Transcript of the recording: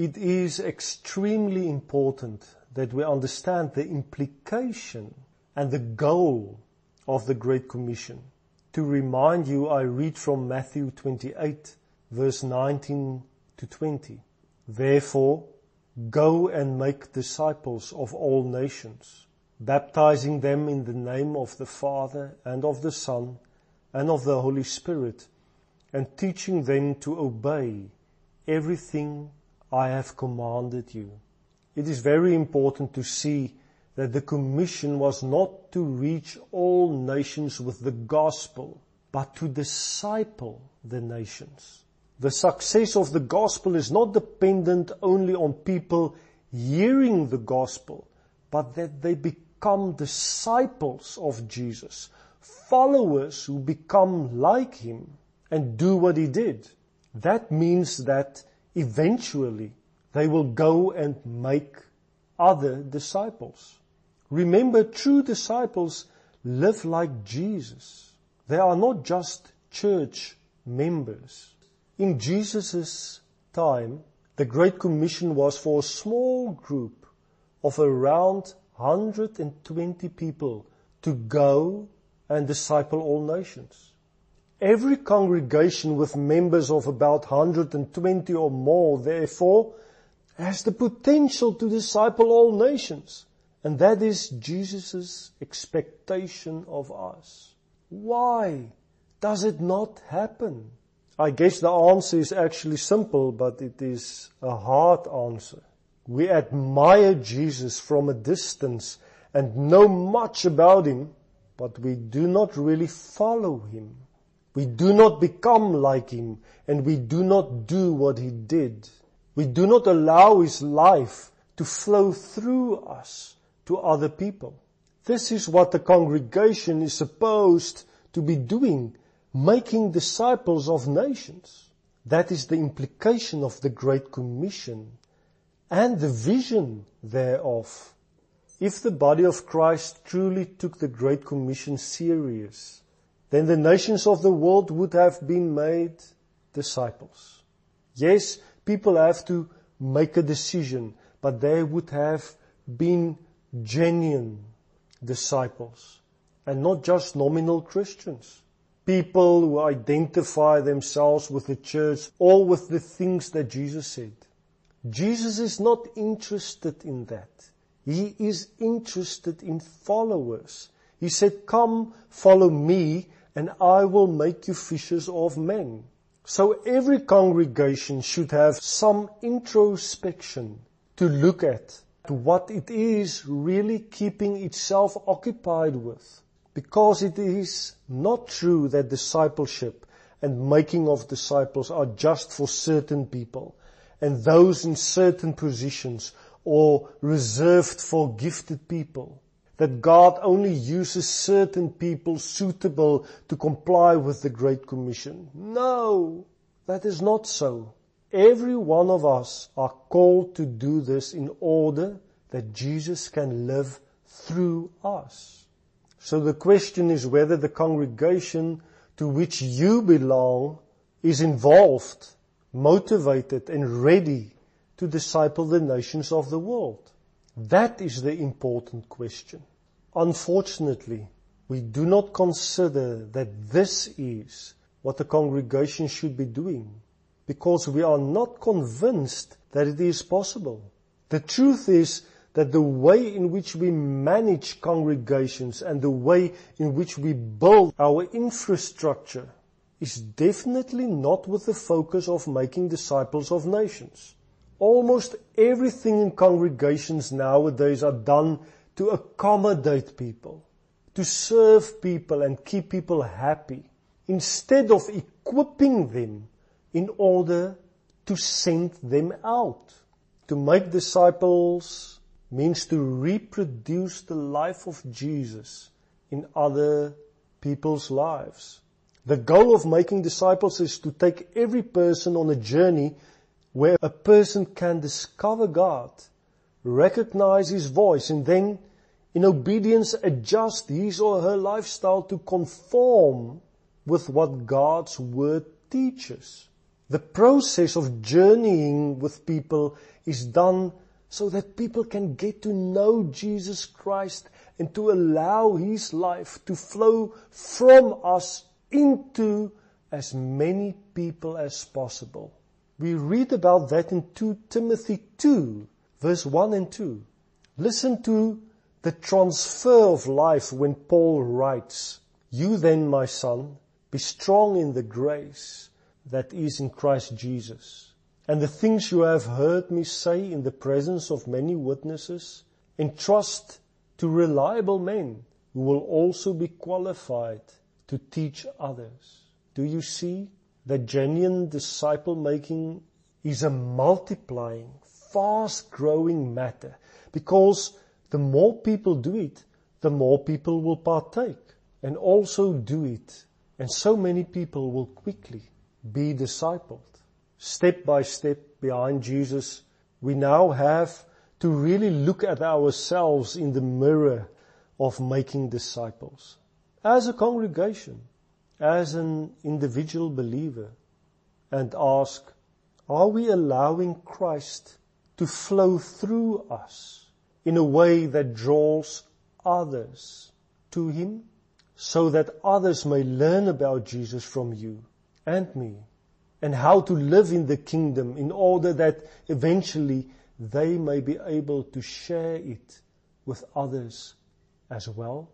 it is extremely important that we understand the implication and the goal of the Great Commission. To remind you, I read from Matthew 28 verse 19 to 20. Therefore, go and make disciples of all nations, baptizing them in the name of the Father and of the Son and of the Holy Spirit, and teaching them to obey everything I have commanded you. It is very important to see that the commission was not to reach all nations with the gospel, but to disciple the nations. The success of the gospel is not dependent only on people hearing the gospel, but that they become disciples of Jesus, followers who become like him and do what he did. That means that eventually they will go and make other disciples. Remember, true disciples live like Jesus. They are not just church members. In Jesus' time, the Great Commission was for a small group of around 120 people to go and disciple all nations. Every congregation with members of about 120 or more, therefore, has the potential to disciple all nations. And that is Jesus' expectation of us. Why does it not happen? I guess the answer is actually simple, but it is a hard answer. We admire Jesus from a distance and know much about him, but we do not really follow him. We do not become like him and we do not do what he did. We do not allow his life to flow through us to other people. This is what the congregation is supposed to be doing, making disciples of nations. That is the implication of the Great Commission and the vision thereof. If the body of Christ truly took the Great Commission serious, then the nations of the world would have been made disciples. Yes, people have to make a decision, but they would have been genuine disciples and not just nominal Christians. People who identify themselves with the church or with the things that Jesus said. Jesus is not interested in that. He is interested in followers. He said, come follow me and I will make you fishers of men. So every congregation should have some introspection to look at what it is really keeping itself occupied with. Because it is not true that discipleship and making of disciples are just for certain people and those in certain positions or reserved for gifted people. That God only uses certain people suitable to comply with the Great Commission. No, that is not so. Every one of us are called to do this in order that Jesus can live through us. So the question is whether the congregation to which you belong is involved, motivated and ready to disciple the nations of the world. That is the important question. Unfortunately, we do not consider that this is what the congregation should be doing because we are not convinced that it is possible. The truth is that the way in which we manage congregations and the way in which we build our infrastructure is definitely not with the focus of making disciples of nations. Almost everything in congregations nowadays are done to accommodate people, to serve people and keep people happy, instead of equipping them in order to send them out. To make disciples means to reproduce the life of Jesus in other people's lives. The goal of making disciples is to take every person on a journey where a person can discover God, recognize His voice, and then in obedience adjust his or her lifestyle to conform with what God's Word teaches. The process of journeying with people is done so that people can get to know Jesus Christ and to allow His life to flow from us into as many people as possible. We read about that in 2 Timothy 2 verse 1 and 2. Listen to the transfer of life when Paul writes, You then, my son, be strong in the grace that is in Christ Jesus. And the things you have heard me say in the presence of many witnesses, entrust to reliable men who will also be qualified to teach others. Do you see that genuine disciple making is a multiplying, fast growing matter because the more people do it, the more people will partake and also do it. And so many people will quickly be discipled. Step by step behind Jesus, we now have to really look at ourselves in the mirror of making disciples. As a congregation, as an individual believer, and ask, are we allowing Christ to flow through us in a way that draws others to Him so that others may learn about Jesus from you and me and how to live in the kingdom in order that eventually they may be able to share it with others as well?